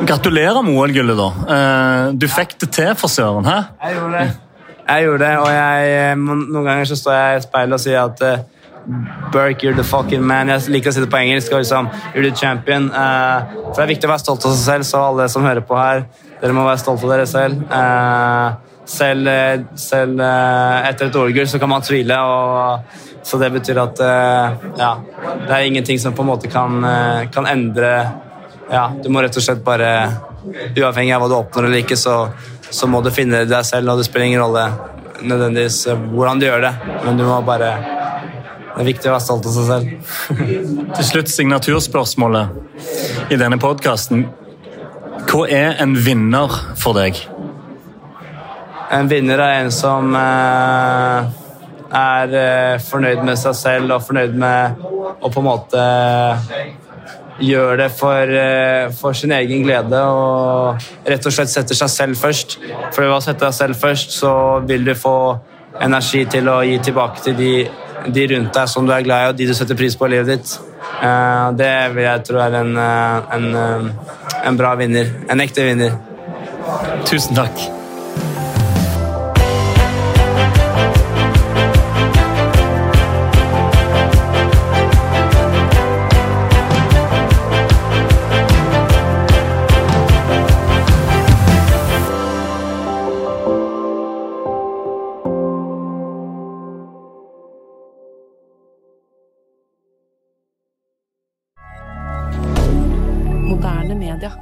Gratulerer med OL-gullet, da. Eh, du fikk det til for søren. hæ? Jeg gjorde det. Jeg gjorde det, og jeg, eh, noen ganger så står jeg i speilet og sier at uh, Burke, you're the fucking man. Jeg liker å si det på engelsk. og liksom, You're the champion. For Det er viktig å være stolt av seg selv, så alle som hører på her, dere må være stolt av dere selv. Selv, selv etter et OL-gull så kan man tvile, og, så det betyr at ja, det er ingenting som på en måte kan, kan endre ja, Du må rett og slett bare Uavhengig av hva du oppnår eller ikke, så, så må du finne deg selv, og det spiller ingen rolle nødvendigvis hvordan du gjør det, men du må bare det er viktig å være stolt av seg selv. Til slutt signaturspørsmålet i denne podkasten. Hva er en vinner for deg? En vinner er en som eh, er eh, fornøyd med seg selv og fornøyd med å på en måte gjøre det for, eh, for, sin egen glede og rett og slett setter seg selv først. For ved å sette deg selv først, så vil du få energi til å gi tilbake til de de rundt deg som du er glad i, og de du setter pris på i livet ditt. Eh, det vil jeg tro er en, eh, en, en bra vinner. En ekte vinner. Tusen takk. dire